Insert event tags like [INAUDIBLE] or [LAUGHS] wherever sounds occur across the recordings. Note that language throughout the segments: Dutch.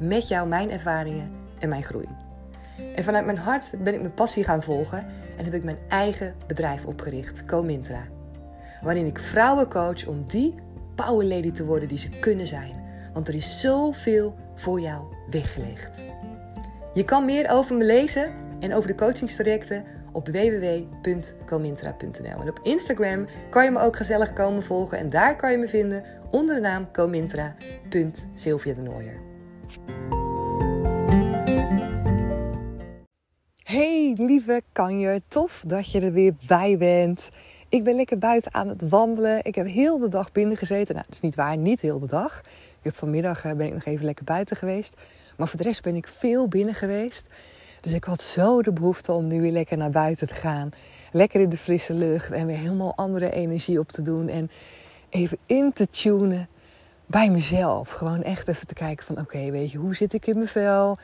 met jou mijn ervaringen en mijn groei. En vanuit mijn hart ben ik mijn passie gaan volgen en heb ik mijn eigen bedrijf opgericht, Comintra. Waarin ik vrouwen coach om die power lady te worden die ze kunnen zijn. Want er is zoveel voor jou weggelegd. Je kan meer over me lezen en over de coachingstrajecten op www.comintra.nl. En op Instagram kan je me ook gezellig komen volgen en daar kan je me vinden onder de naam comintra.sylvia de Nooier. Hey lieve kanjer, tof dat je er weer bij bent. Ik ben lekker buiten aan het wandelen. Ik heb heel de dag binnen gezeten. Nou, dat is niet waar, niet heel de dag. Ik heb vanmiddag eh, ben ik nog even lekker buiten geweest. Maar voor de rest ben ik veel binnen geweest. Dus ik had zo de behoefte om nu weer lekker naar buiten te gaan. Lekker in de frisse lucht en weer helemaal andere energie op te doen. En even in te tunen bij mezelf. Gewoon echt even te kijken van oké, weet je, hoe zit ik in mijn vel?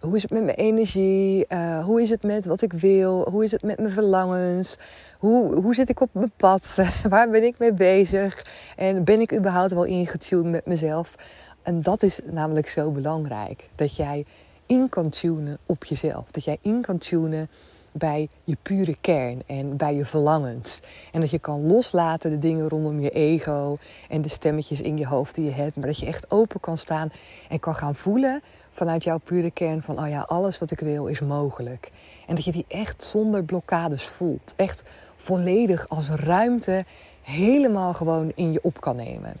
Hoe is het met mijn energie? Uh, hoe is het met wat ik wil? Hoe is het met mijn verlangens? Hoe, hoe zit ik op mijn pad? [LAUGHS] Waar ben ik mee bezig? En ben ik überhaupt wel ingetuned met mezelf? En dat is namelijk zo belangrijk. Dat jij in kan tunen op jezelf. Dat jij in kan tunen bij je pure kern en bij je verlangens. En dat je kan loslaten de dingen rondom je ego en de stemmetjes in je hoofd die je hebt. Maar dat je echt open kan staan en kan gaan voelen vanuit jouw pure kern van, oh ja, alles wat ik wil is mogelijk. En dat je die echt zonder blokkades voelt. Echt volledig als ruimte helemaal gewoon in je op kan nemen.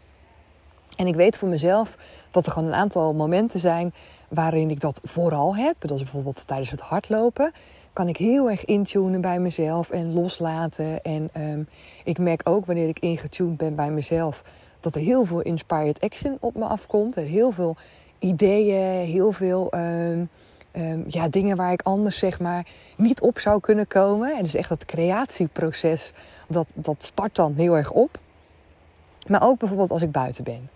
En ik weet voor mezelf dat er gewoon een aantal momenten zijn waarin ik dat vooral heb. Dat is bijvoorbeeld tijdens het hardlopen. Kan ik heel erg intunen bij mezelf en loslaten. En um, ik merk ook wanneer ik ingetuned ben bij mezelf dat er heel veel inspired action op me afkomt. Er heel veel ideeën, heel veel um, um, ja, dingen waar ik anders zeg maar niet op zou kunnen komen. En dus echt dat creatieproces, dat, dat start dan heel erg op. Maar ook bijvoorbeeld als ik buiten ben.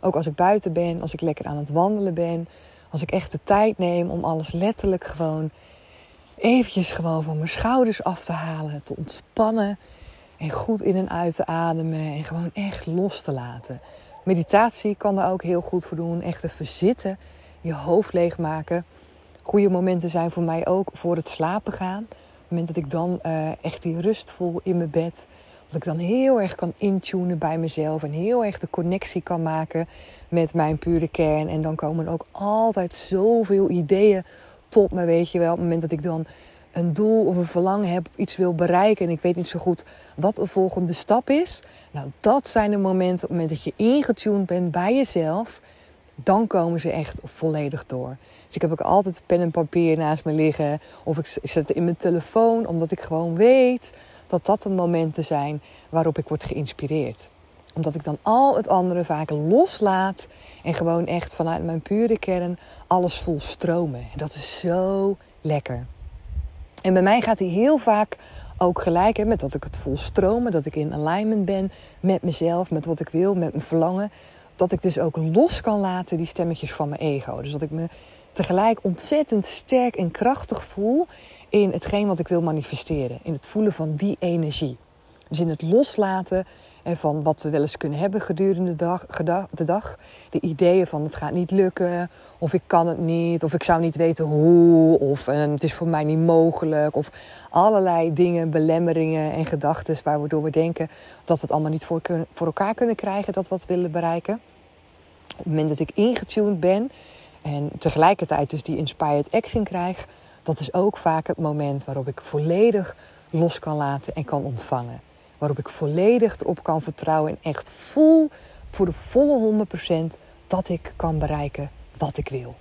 Ook als ik buiten ben, als ik lekker aan het wandelen ben. Als ik echt de tijd neem om alles letterlijk gewoon eventjes gewoon van mijn schouders af te halen. Te ontspannen. En goed in en uit te ademen. En gewoon echt los te laten. Meditatie kan daar ook heel goed voor doen. Echt even zitten. Je hoofd leegmaken. Goede momenten zijn voor mij ook voor het slapen gaan. Op het moment dat ik dan uh, echt die rust voel in mijn bed. Dat ik dan heel erg kan intunen bij mezelf. En heel erg de connectie kan maken met mijn pure kern. En dan komen ook altijd zoveel ideeën tot me, weet je wel. Op het moment dat ik dan een doel of een verlangen heb, iets wil bereiken en ik weet niet zo goed wat de volgende stap is. Nou, dat zijn de momenten op het moment dat je ingetuned bent bij jezelf, dan komen ze echt volledig door. Dus ik heb ook altijd pen en papier naast me liggen of ik zet het in mijn telefoon, omdat ik gewoon weet dat dat de momenten zijn waarop ik word geïnspireerd omdat ik dan al het andere vaak loslaat en gewoon echt vanuit mijn pure kern alles vol stromen. En dat is zo lekker. En bij mij gaat hij heel vaak ook gelijk hè, met dat ik het vol stromen, dat ik in alignment ben met mezelf, met wat ik wil, met mijn verlangen. Dat ik dus ook los kan laten die stemmetjes van mijn ego. Dus dat ik me tegelijk ontzettend sterk en krachtig voel in hetgeen wat ik wil manifesteren. In het voelen van die energie. Dus in het loslaten van wat we wel eens kunnen hebben gedurende de dag, de dag. De ideeën van het gaat niet lukken, of ik kan het niet, of ik zou niet weten hoe, of en het is voor mij niet mogelijk. Of allerlei dingen, belemmeringen en gedachten waardoor we denken dat we het allemaal niet voor, voor elkaar kunnen krijgen, dat we wat willen bereiken. Op het moment dat ik ingetuned ben en tegelijkertijd dus die inspired action krijg, dat is ook vaak het moment waarop ik volledig los kan laten en kan ontvangen waarop ik volledig erop kan vertrouwen en echt voel voor de volle 100% dat ik kan bereiken wat ik wil.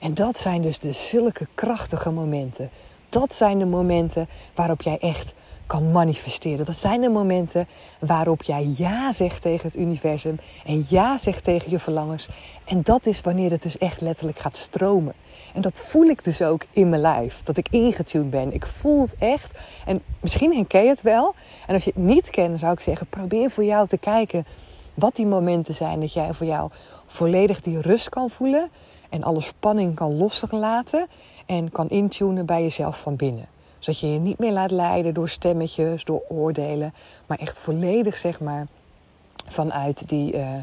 En dat zijn dus de zulke krachtige momenten. Dat zijn de momenten waarop jij echt kan manifesteren. Dat zijn de momenten waarop jij ja zegt tegen het universum en ja zegt tegen je verlangens. En dat is wanneer het dus echt letterlijk gaat stromen. En dat voel ik dus ook in mijn lijf, dat ik ingetuned ben. Ik voel het echt. En misschien herken je het wel. En als je het niet kent, zou ik zeggen, probeer voor jou te kijken wat die momenten zijn dat jij voor jou volledig die rust kan voelen en alle spanning kan loslaten en kan intunen bij jezelf van binnen. Zodat je je niet meer laat leiden door stemmetjes, door oordelen, maar echt volledig zeg maar vanuit die, uh,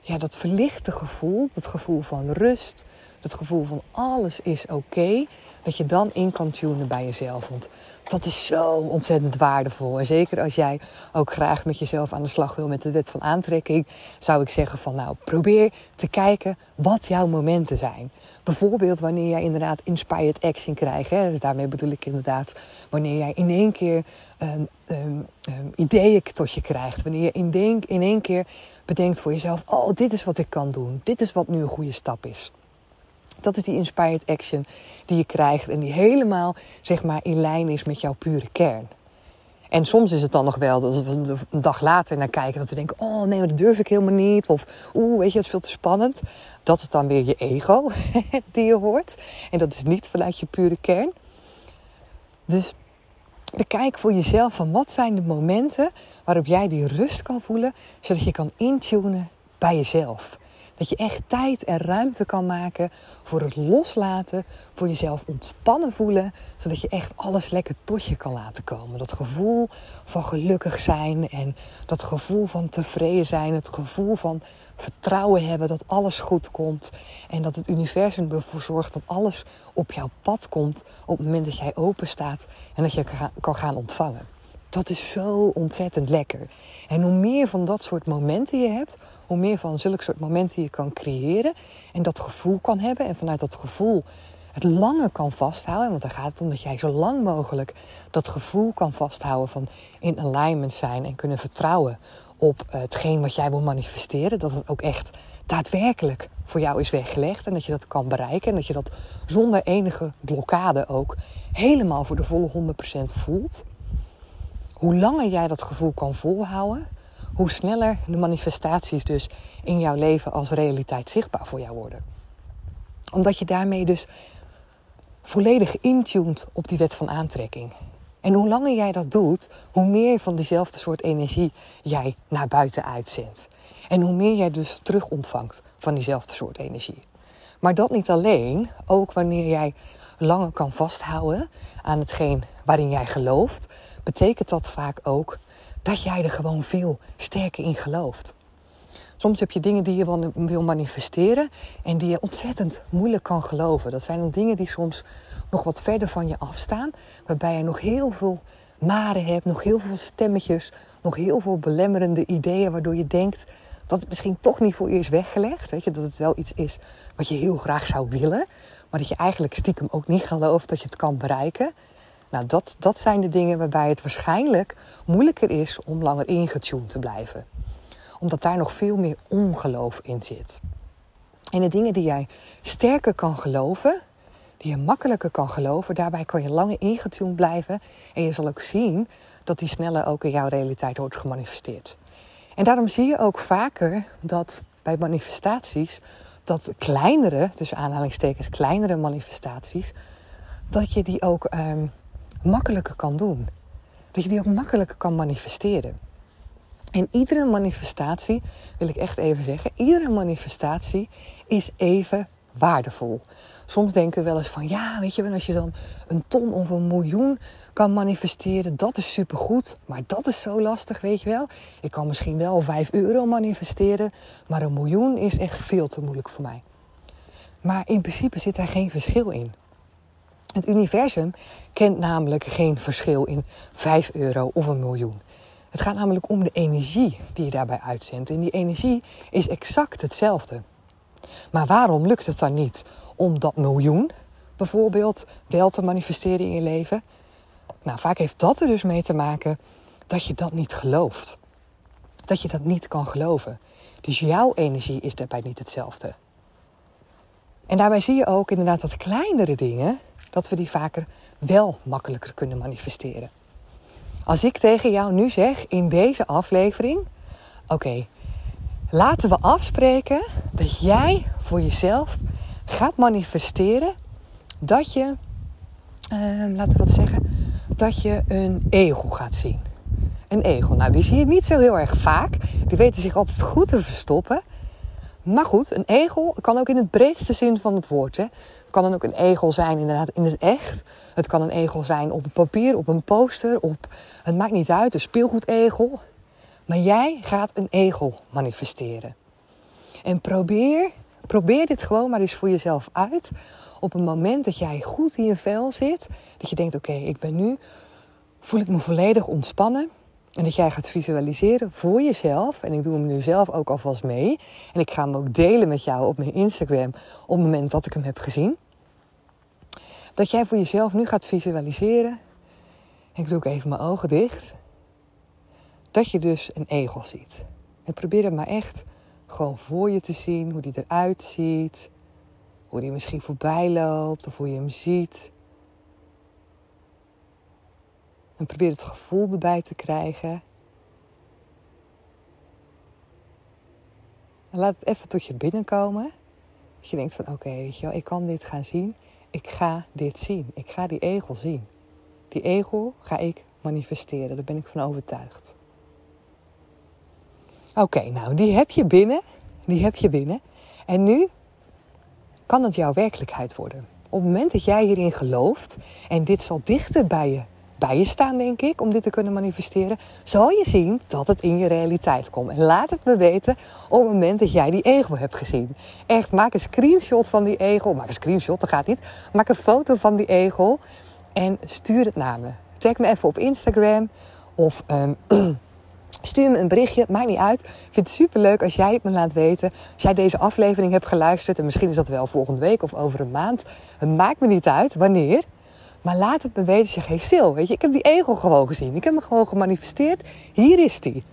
ja, dat verlichte gevoel, dat gevoel van rust, dat gevoel van alles is oké, dat je dan in kan tunen bij jezelf. Want dat is zo ontzettend waardevol. En zeker als jij ook graag met jezelf aan de slag wil met de wet van aantrekking, zou ik zeggen van nou, probeer te kijken wat jouw momenten zijn. Bijvoorbeeld wanneer jij inderdaad inspired action krijgt. Hè? Dus daarmee bedoel ik inderdaad wanneer jij in één keer um, um, ideeën tot je krijgt. Wanneer je in, in één keer bedenkt voor jezelf, oh dit is wat ik kan doen. Dit is wat nu een goede stap is. Dat is die inspired action die je krijgt en die helemaal zeg maar, in lijn is met jouw pure kern. En soms is het dan nog wel dat we een dag later naar kijken dat we denken: oh nee, dat durf ik helemaal niet. Of oeh, weet je, het is veel te spannend. Dat is dan weer je ego [LAUGHS] die je hoort. En dat is niet vanuit je pure kern. Dus bekijk voor jezelf van wat zijn de momenten waarop jij die rust kan voelen, zodat je kan intunen bij jezelf. Dat je echt tijd en ruimte kan maken voor het loslaten, voor jezelf ontspannen voelen, zodat je echt alles lekker tot je kan laten komen. Dat gevoel van gelukkig zijn en dat gevoel van tevreden zijn, het gevoel van vertrouwen hebben dat alles goed komt en dat het universum ervoor zorgt dat alles op jouw pad komt op het moment dat jij open staat en dat je kan gaan ontvangen. Dat is zo ontzettend lekker. En hoe meer van dat soort momenten je hebt, hoe meer van zulke soort momenten je kan creëren en dat gevoel kan hebben en vanuit dat gevoel het langer kan vasthouden. Want daar gaat het om dat jij zo lang mogelijk dat gevoel kan vasthouden van in alignment zijn en kunnen vertrouwen op hetgeen wat jij wil manifesteren. Dat het ook echt daadwerkelijk voor jou is weggelegd en dat je dat kan bereiken en dat je dat zonder enige blokkade ook helemaal voor de volle 100% voelt hoe langer jij dat gevoel kan volhouden, hoe sneller de manifestaties dus in jouw leven als realiteit zichtbaar voor jou worden. Omdat je daarmee dus volledig intuned op die wet van aantrekking. En hoe langer jij dat doet, hoe meer van diezelfde soort energie jij naar buiten uitzendt. En hoe meer jij dus terug ontvangt van diezelfde soort energie. Maar dat niet alleen, ook wanneer jij langer kan vasthouden aan hetgeen waarin jij gelooft, betekent dat vaak ook dat jij er gewoon veel sterker in gelooft. Soms heb je dingen die je wil manifesteren en die je ontzettend moeilijk kan geloven. Dat zijn dan dingen die soms nog wat verder van je afstaan, waarbij je nog heel veel maren hebt, nog heel veel stemmetjes, nog heel veel belemmerende ideeën, waardoor je denkt dat het misschien toch niet voor is weggelegd. Weet dat het wel iets is wat je heel graag zou willen, maar dat je eigenlijk stiekem ook niet gelooft dat je het kan bereiken. Nou, dat, dat zijn de dingen waarbij het waarschijnlijk moeilijker is om langer ingetuned te blijven. Omdat daar nog veel meer ongeloof in zit. En de dingen die jij sterker kan geloven, die je makkelijker kan geloven, daarbij kan je langer ingetuned blijven. En je zal ook zien dat die sneller ook in jouw realiteit wordt gemanifesteerd. En daarom zie je ook vaker dat bij manifestaties, dat kleinere, tussen aanhalingstekens kleinere manifestaties, dat je die ook um, makkelijker kan doen. Dat je die ook makkelijker kan manifesteren. En iedere manifestatie, wil ik echt even zeggen, iedere manifestatie is even waardevol. Soms denken we wel eens van, ja, weet je, als je dan een ton of een miljoen kan manifesteren, dat is supergoed. Maar dat is zo lastig, weet je wel. Ik kan misschien wel 5 euro manifesteren, maar een miljoen is echt veel te moeilijk voor mij. Maar in principe zit daar geen verschil in. Het universum kent namelijk geen verschil in 5 euro of een miljoen. Het gaat namelijk om de energie die je daarbij uitzendt. En die energie is exact hetzelfde. Maar waarom lukt het dan niet om dat miljoen bijvoorbeeld wel te manifesteren in je leven? Nou, vaak heeft dat er dus mee te maken dat je dat niet gelooft. Dat je dat niet kan geloven. Dus jouw energie is daarbij niet hetzelfde. En daarbij zie je ook inderdaad dat kleinere dingen, dat we die vaker wel makkelijker kunnen manifesteren. Als ik tegen jou nu zeg in deze aflevering: Oké, laten we afspreken dat jij voor jezelf gaat manifesteren dat je, uh, laten we wat zeggen, dat je een egel gaat zien. Een egel. Nou, die zie je niet zo heel erg vaak. Die weten zich altijd goed te verstoppen. Maar goed, een egel kan ook in het breedste zin van het woord. Hè. Kan dan ook een egel zijn inderdaad in het echt. Het kan een egel zijn op een papier, op een poster, op... Het maakt niet uit, een speelgoedegel. Maar jij gaat een egel manifesteren. En probeer, probeer dit gewoon maar eens voor jezelf uit. Op een moment dat jij goed in je vel zit. Dat je denkt, oké, ik ben nu... Voel ik me volledig ontspannen. En dat jij gaat visualiseren voor jezelf. En ik doe hem nu zelf ook alvast mee. En ik ga hem ook delen met jou op mijn Instagram op het moment dat ik hem heb gezien. Dat jij voor jezelf nu gaat visualiseren. En ik doe ook even mijn ogen dicht. Dat je dus een egel ziet. En probeer het maar echt gewoon voor je te zien. Hoe die eruit ziet. Hoe die misschien voorbij loopt. Of hoe je hem ziet. En probeer het gevoel erbij te krijgen. En laat het even tot je binnenkomen. Dat je denkt van oké, weet je wel, ik kan dit gaan zien. Ik ga dit zien. Ik ga die egel zien. Die egel ga ik manifesteren. Daar ben ik van overtuigd. Oké, nou die heb je binnen. Die heb je binnen. En nu kan het jouw werkelijkheid worden. Op het moment dat jij hierin gelooft en dit zal dichter bij je bij je staan, denk ik, om dit te kunnen manifesteren, zal je zien dat het in je realiteit komt. En laat het me weten op het moment dat jij die egel hebt gezien. Echt, maak een screenshot van die egel. Maak een screenshot, dat gaat niet. Maak een foto van die egel en stuur het naar me. Tag me even op Instagram of um, [CLEARS THROAT] stuur me een berichtje. Maakt niet uit. Ik vind het super leuk als jij het me laat weten. Als jij deze aflevering hebt geluisterd en misschien is dat wel volgende week of over een maand. Het maakt me niet uit wanneer. Maar laat het me weten. Zeg, hey Sil, weet je, ik heb die egel gewoon gezien. Ik heb hem gewoon gemanifesteerd. Hier is die.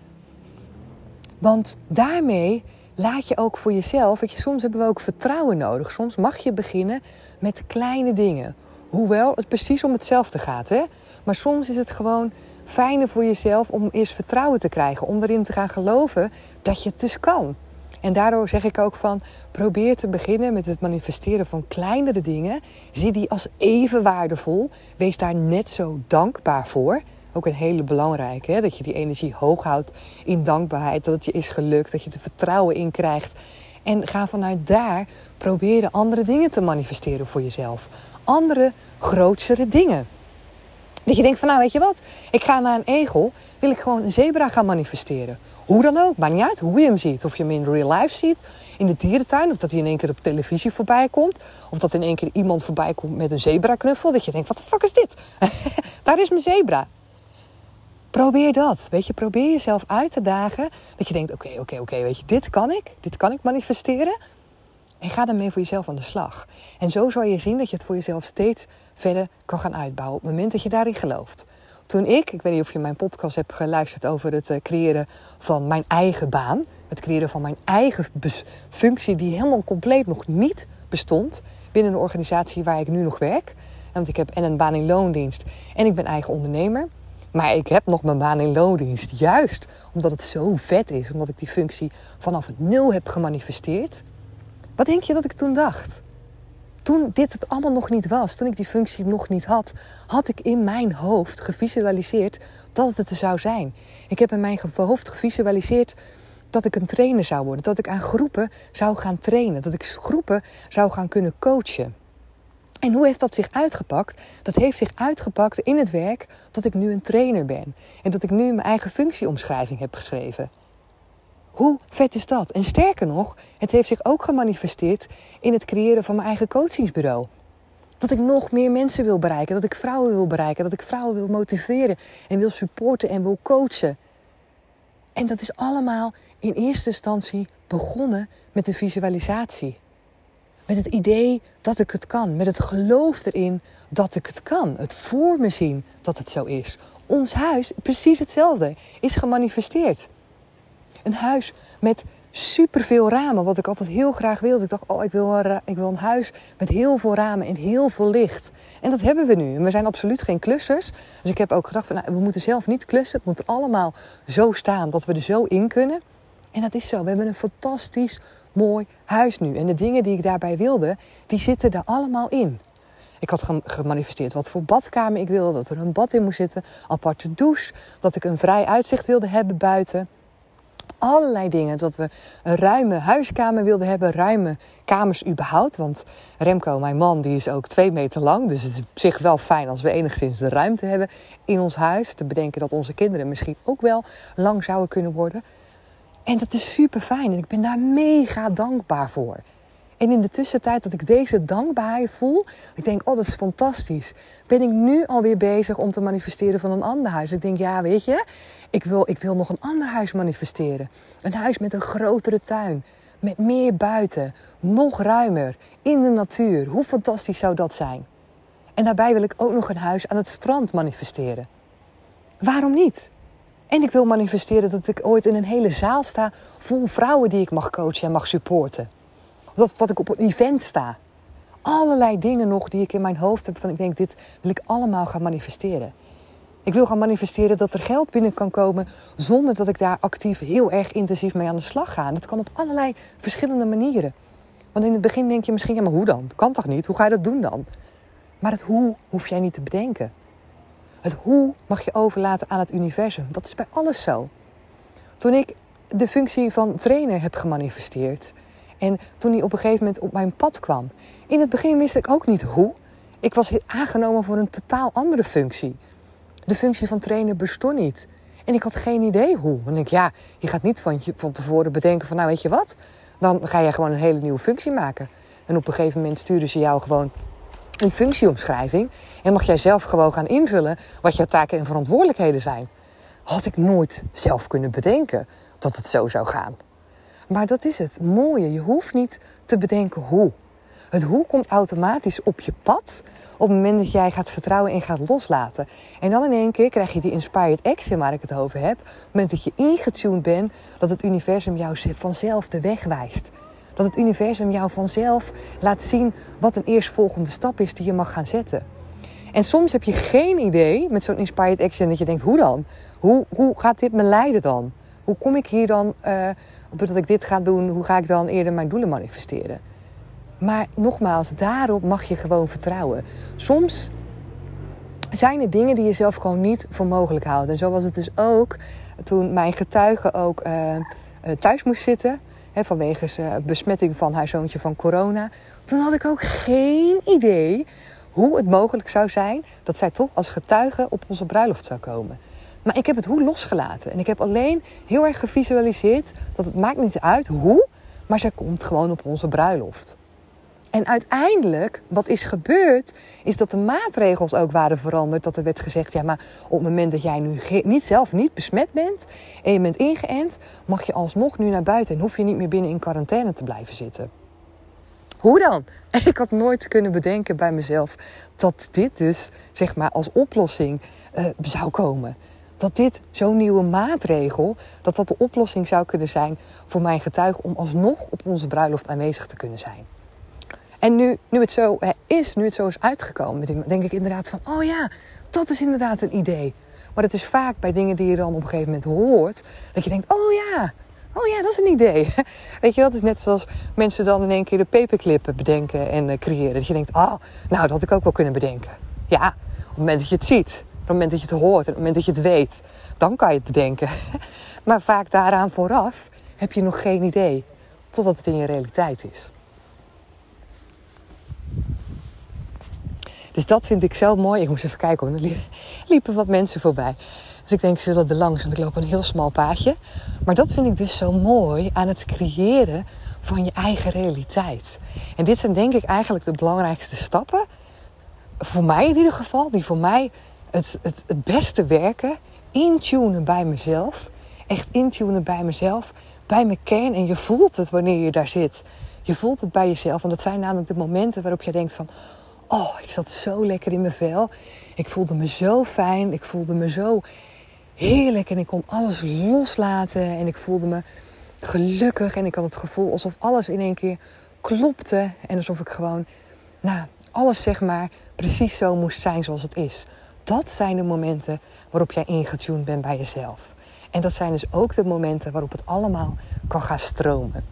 Want daarmee laat je ook voor jezelf, weet je, soms hebben we ook vertrouwen nodig. Soms mag je beginnen met kleine dingen. Hoewel het precies om hetzelfde gaat, hè. Maar soms is het gewoon fijner voor jezelf om eerst vertrouwen te krijgen. Om erin te gaan geloven dat je het dus kan. En daardoor zeg ik ook van probeer te beginnen met het manifesteren van kleinere dingen. Zie die als even waardevol. Wees daar net zo dankbaar voor. Ook een hele belangrijke, hè? dat je die energie hoog houdt in dankbaarheid. Dat het je is gelukt, dat je er vertrouwen in krijgt. En ga vanuit daar proberen andere dingen te manifesteren voor jezelf. Andere, grootschere dingen. Dat je denkt van nou weet je wat, ik ga naar een egel, wil ik gewoon een zebra gaan manifesteren. Hoe dan ook, maakt niet uit hoe je hem ziet. Of je hem in real life ziet, in de dierentuin. Of dat hij in één keer op televisie voorbij komt. Of dat in één keer iemand voorbij komt met een zebra-knuffel. Dat je denkt, wat de fuck is dit? [LAUGHS] Daar is mijn zebra. Probeer dat. Weet je, probeer jezelf uit te dagen. Dat je denkt, oké, oké, oké, weet je, dit kan ik. Dit kan ik manifesteren. En ga daarmee voor jezelf aan de slag. En zo zal je zien dat je het voor jezelf steeds verder kan gaan uitbouwen. Op het moment dat je daarin gelooft. Toen ik, ik weet niet of je mijn podcast hebt geluisterd over het eh, creëren van mijn eigen baan. Het creëren van mijn eigen functie die helemaal compleet nog niet bestond binnen de organisatie waar ik nu nog werk. Want ik heb en een baan in loondienst en ik ben eigen ondernemer. Maar ik heb nog mijn baan in loondienst. Juist omdat het zo vet is. Omdat ik die functie vanaf nul heb gemanifesteerd. Wat denk je dat ik toen dacht? Toen dit het allemaal nog niet was, toen ik die functie nog niet had, had ik in mijn hoofd gevisualiseerd dat het er zou zijn. Ik heb in mijn hoofd gevisualiseerd dat ik een trainer zou worden, dat ik aan groepen zou gaan trainen, dat ik groepen zou gaan kunnen coachen. En hoe heeft dat zich uitgepakt? Dat heeft zich uitgepakt in het werk dat ik nu een trainer ben en dat ik nu mijn eigen functieomschrijving heb geschreven. Hoe vet is dat? En sterker nog, het heeft zich ook gemanifesteerd in het creëren van mijn eigen coachingsbureau. Dat ik nog meer mensen wil bereiken, dat ik vrouwen wil bereiken, dat ik vrouwen wil motiveren en wil supporten en wil coachen. En dat is allemaal in eerste instantie begonnen met de visualisatie. Met het idee dat ik het kan, met het geloof erin dat ik het kan. Het voor me zien dat het zo is. Ons huis, precies hetzelfde, is gemanifesteerd. Een huis met super veel ramen, wat ik altijd heel graag wilde. Ik dacht, oh, ik wil, een, ik wil een huis met heel veel ramen en heel veel licht. En dat hebben we nu. We zijn absoluut geen klussers. Dus ik heb ook gedacht, van, nou, we moeten zelf niet klussen. Het moet allemaal zo staan dat we er zo in kunnen. En dat is zo. We hebben een fantastisch mooi huis nu. En de dingen die ik daarbij wilde, die zitten er allemaal in. Ik had gemanifesteerd wat voor badkamer ik wilde. Dat er een bad in moest zitten. Aparte douche. Dat ik een vrij uitzicht wilde hebben buiten allerlei dingen. Dat we een ruime huiskamer wilden hebben, ruime kamers überhaupt. Want Remco, mijn man, die is ook twee meter lang. Dus het is op zich wel fijn als we enigszins de ruimte hebben in ons huis. Te bedenken dat onze kinderen misschien ook wel lang zouden kunnen worden. En dat is super fijn en ik ben daar mega dankbaar voor. En in de tussentijd dat ik deze dankbaarheid voel, ik denk, oh dat is fantastisch. Ben ik nu alweer bezig om te manifesteren van een ander huis. Ik denk, ja weet je, ik wil, ik wil nog een ander huis manifesteren. Een huis met een grotere tuin. Met meer buiten. Nog ruimer. In de natuur. Hoe fantastisch zou dat zijn? En daarbij wil ik ook nog een huis aan het strand manifesteren. Waarom niet? En ik wil manifesteren dat ik ooit in een hele zaal sta vol vrouwen die ik mag coachen en mag supporten. Dat, dat ik op een event sta. Allerlei dingen nog die ik in mijn hoofd heb van ik denk dit wil ik allemaal gaan manifesteren. Ik wil gaan manifesteren dat er geld binnen kan komen zonder dat ik daar actief heel erg intensief mee aan de slag ga. Dat kan op allerlei verschillende manieren. Want in het begin denk je misschien, ja maar hoe dan? Kan toch niet? Hoe ga je dat doen dan? Maar het hoe hoef jij niet te bedenken. Het hoe mag je overlaten aan het universum. Dat is bij alles zo. Toen ik de functie van trainer heb gemanifesteerd en toen hij op een gegeven moment op mijn pad kwam. In het begin wist ik ook niet hoe. Ik was aangenomen voor een totaal andere functie. De functie van trainer bestond niet. En ik had geen idee hoe. Denk ik, ja, je gaat niet van, van tevoren bedenken van, nou weet je wat? Dan ga je gewoon een hele nieuwe functie maken. En op een gegeven moment sturen ze jou gewoon een functieomschrijving. En mag jij zelf gewoon gaan invullen wat jouw taken en verantwoordelijkheden zijn. Had ik nooit zelf kunnen bedenken dat het zo zou gaan. Maar dat is het mooie. Je hoeft niet te bedenken hoe. Het hoe komt automatisch op je pad op het moment dat jij gaat vertrouwen en gaat loslaten. En dan in één keer krijg je die inspired action waar ik het over heb. Op het moment dat je ingetuned bent, dat het universum jou vanzelf de weg wijst. Dat het universum jou vanzelf laat zien wat een eerstvolgende stap is die je mag gaan zetten. En soms heb je geen idee met zo'n inspired action dat je denkt, hoe dan? Hoe, hoe gaat dit me leiden dan? Hoe kom ik hier dan, uh, doordat ik dit ga doen, hoe ga ik dan eerder mijn doelen manifesteren? Maar nogmaals, daarop mag je gewoon vertrouwen. Soms zijn er dingen die je zelf gewoon niet voor mogelijk houdt. En zo was het dus ook toen mijn getuige ook uh, thuis moest zitten. Hè, vanwege uh, besmetting van haar zoontje van corona. Toen had ik ook geen idee hoe het mogelijk zou zijn dat zij toch als getuige op onze bruiloft zou komen. Maar ik heb het hoe losgelaten. En ik heb alleen heel erg gevisualiseerd dat het maakt niet uit hoe, maar zij komt gewoon op onze bruiloft. En uiteindelijk, wat is gebeurd, is dat de maatregels ook waren veranderd. Dat er werd gezegd, ja, maar op het moment dat jij nu niet zelf niet besmet bent en je bent ingeënt, mag je alsnog nu naar buiten en hoef je niet meer binnen in quarantaine te blijven zitten. Hoe dan? [LAUGHS] Ik had nooit kunnen bedenken bij mezelf dat dit dus, zeg maar, als oplossing uh, zou komen. Dat dit zo'n nieuwe maatregel, dat dat de oplossing zou kunnen zijn voor mijn getuige om alsnog op onze bruiloft aanwezig te kunnen zijn. En nu, nu het zo is, nu het zo is uitgekomen, denk ik inderdaad van, oh ja, dat is inderdaad een idee. Maar het is vaak bij dingen die je dan op een gegeven moment hoort, dat je denkt, oh ja, oh ja, dat is een idee. [LAUGHS] Weet je wel, het is net zoals mensen dan in één keer de paperclip bedenken en uh, creëren. Dat je denkt, oh, nou, dat had ik ook wel kunnen bedenken. Ja, op het moment dat je het ziet, het moment dat je het hoort, het moment dat je het weet, dan kan je het bedenken. [LAUGHS] Maar vaak daaraan vooraf heb je nog geen idee, totdat het in je realiteit is. Dus dat vind ik zo mooi. Ik moest even kijken, want er [LAUGHS] liepen wat mensen voorbij. Dus ik denk, ze zullen er langs en ik loop een heel smal paadje. Maar dat vind ik dus zo mooi aan het creëren van je eigen realiteit. En dit zijn denk ik eigenlijk de belangrijkste stappen. Voor mij in ieder geval, die voor mij het, het, het beste werken. Intunen bij mezelf. Echt intunen bij mezelf. Bij mijn kern. En je voelt het wanneer je daar zit. Je voelt het bij jezelf. En dat zijn namelijk de momenten waarop je denkt van... Oh, ik zat zo lekker in mijn vel. Ik voelde me zo fijn. Ik voelde me zo heerlijk. En ik kon alles loslaten. En ik voelde me gelukkig en ik had het gevoel alsof alles in één keer klopte. En alsof ik gewoon, nou, alles zeg maar precies zo moest zijn zoals het is. Dat zijn de momenten waarop jij ingetuned bent bij jezelf. En dat zijn dus ook de momenten waarop het allemaal kan gaan stromen.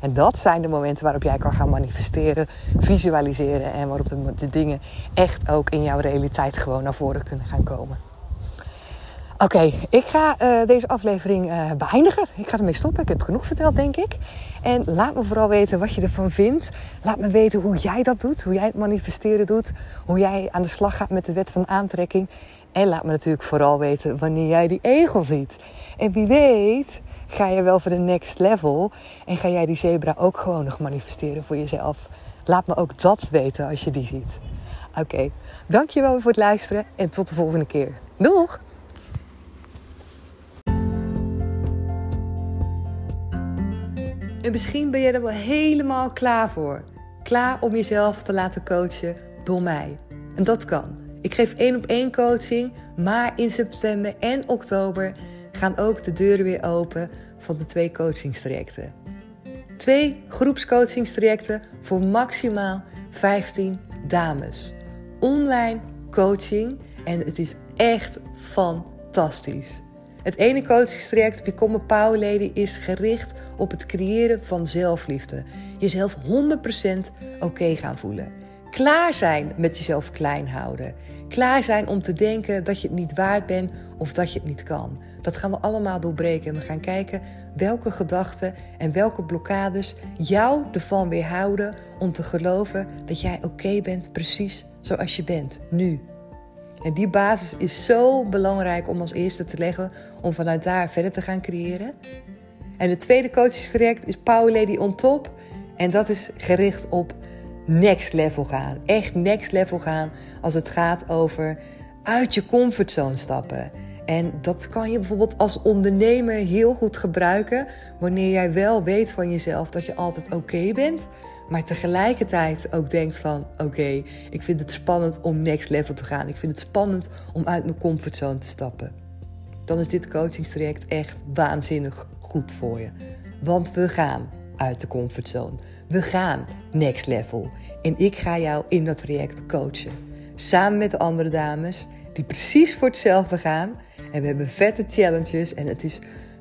En dat zijn de momenten waarop jij kan gaan manifesteren, visualiseren en waarop de, de dingen echt ook in jouw realiteit gewoon naar voren kunnen gaan komen. Oké, ik ga uh, deze aflevering uh, beëindigen. Ik ga ermee stoppen. Ik heb genoeg verteld, denk ik. En laat me vooral weten wat je ervan vindt. Laat me weten hoe jij dat doet, hoe jij het manifesteren doet, hoe jij aan de slag gaat met de wet van aantrekking. En laat me natuurlijk vooral weten wanneer jij die egel ziet. En wie weet, ga je wel voor de next level en ga jij die zebra ook gewoon nog manifesteren voor jezelf. Laat me ook dat weten als je die ziet. Oké, okay. dankjewel voor het luisteren en tot de volgende keer. Doeg! En misschien ben je er wel helemaal klaar voor. Klaar om jezelf te laten coachen door mij. En dat kan. Ik geef één op één coaching, maar in september en oktober gaan ook de deuren weer open van de twee coachingstrajecten. Twee groepscoachingstrajecten voor maximaal 15 dames. Online coaching en het is echt fantastisch. Het ene coachingstraject, Become a Power Lady, is gericht op het creëren van zelfliefde. Jezelf 100% oké gaan voelen. Klaar zijn met jezelf klein houden. Klaar zijn om te denken dat je het niet waard bent of dat je het niet kan. Dat gaan we allemaal doorbreken en we gaan kijken welke gedachten en welke blokkades jou ervan weerhouden om te geloven dat jij oké bent precies zoals je bent, nu. En die basis is zo belangrijk om als eerste te leggen om vanuit daar verder te gaan creëren. En het tweede coachingstraject is Power Lady on Top. En dat is gericht op next level gaan. Echt next level gaan als het gaat over uit je comfortzone stappen. En dat kan je bijvoorbeeld als ondernemer heel goed gebruiken wanneer jij wel weet van jezelf dat je altijd oké bent, maar tegelijkertijd ook denkt van oké, ik vind het spannend om next level te gaan. Ik vind het spannend om uit mijn comfortzone te stappen. Dan is dit coachingstraject echt waanzinnig goed voor je. Want we gaan uit de comfortzone. We gaan next level. En ik ga jou in dat traject coachen. Samen met de andere dames die precies voor hetzelfde gaan. En we hebben vette challenges en het is,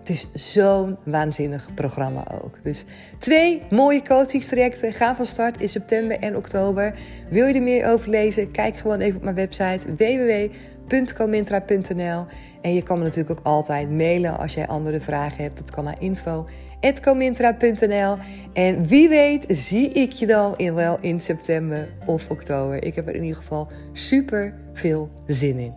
is zo'n waanzinnig programma ook. Dus twee mooie coachingstrajecten gaan van start in september en oktober. Wil je er meer over lezen? Kijk gewoon even op mijn website www.comintra.nl En je kan me natuurlijk ook altijd mailen als jij andere vragen hebt. Dat kan naar info comintra.nl. En wie weet zie ik je dan in, wel in september of oktober. Ik heb er in ieder geval super veel zin in.